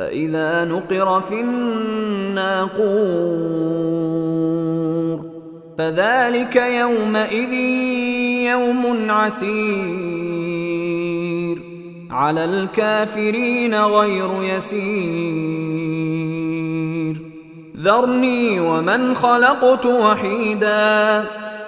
فإذا نقر في الناقور فذلك يومئذ يوم عسير على الكافرين غير يسير. ذرني ومن خلقت وحيدا.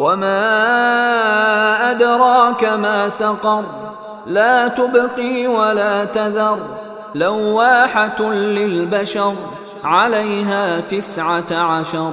وما أدراك ما سقر لا تبقي ولا تذر لواحة للبشر عليها تسعة عشر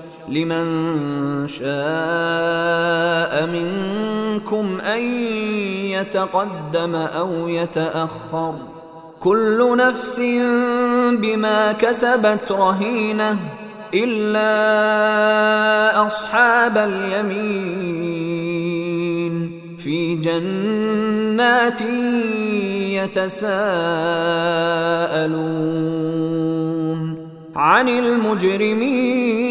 لمن شاء منكم أن يتقدم أو يتأخر. كل نفس بما كسبت رهينة إلا أصحاب اليمين. في جنات يتساءلون. عن المجرمين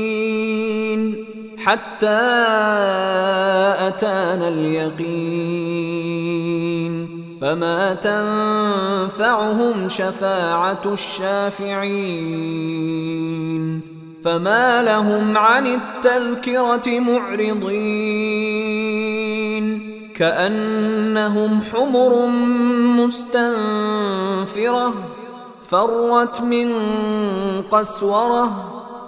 حتى أتانا اليقين. فما تنفعهم شفاعة الشافعين. فما لهم عن التذكرة معرضين. كأنهم حمر مستنفرة فرت من قسورة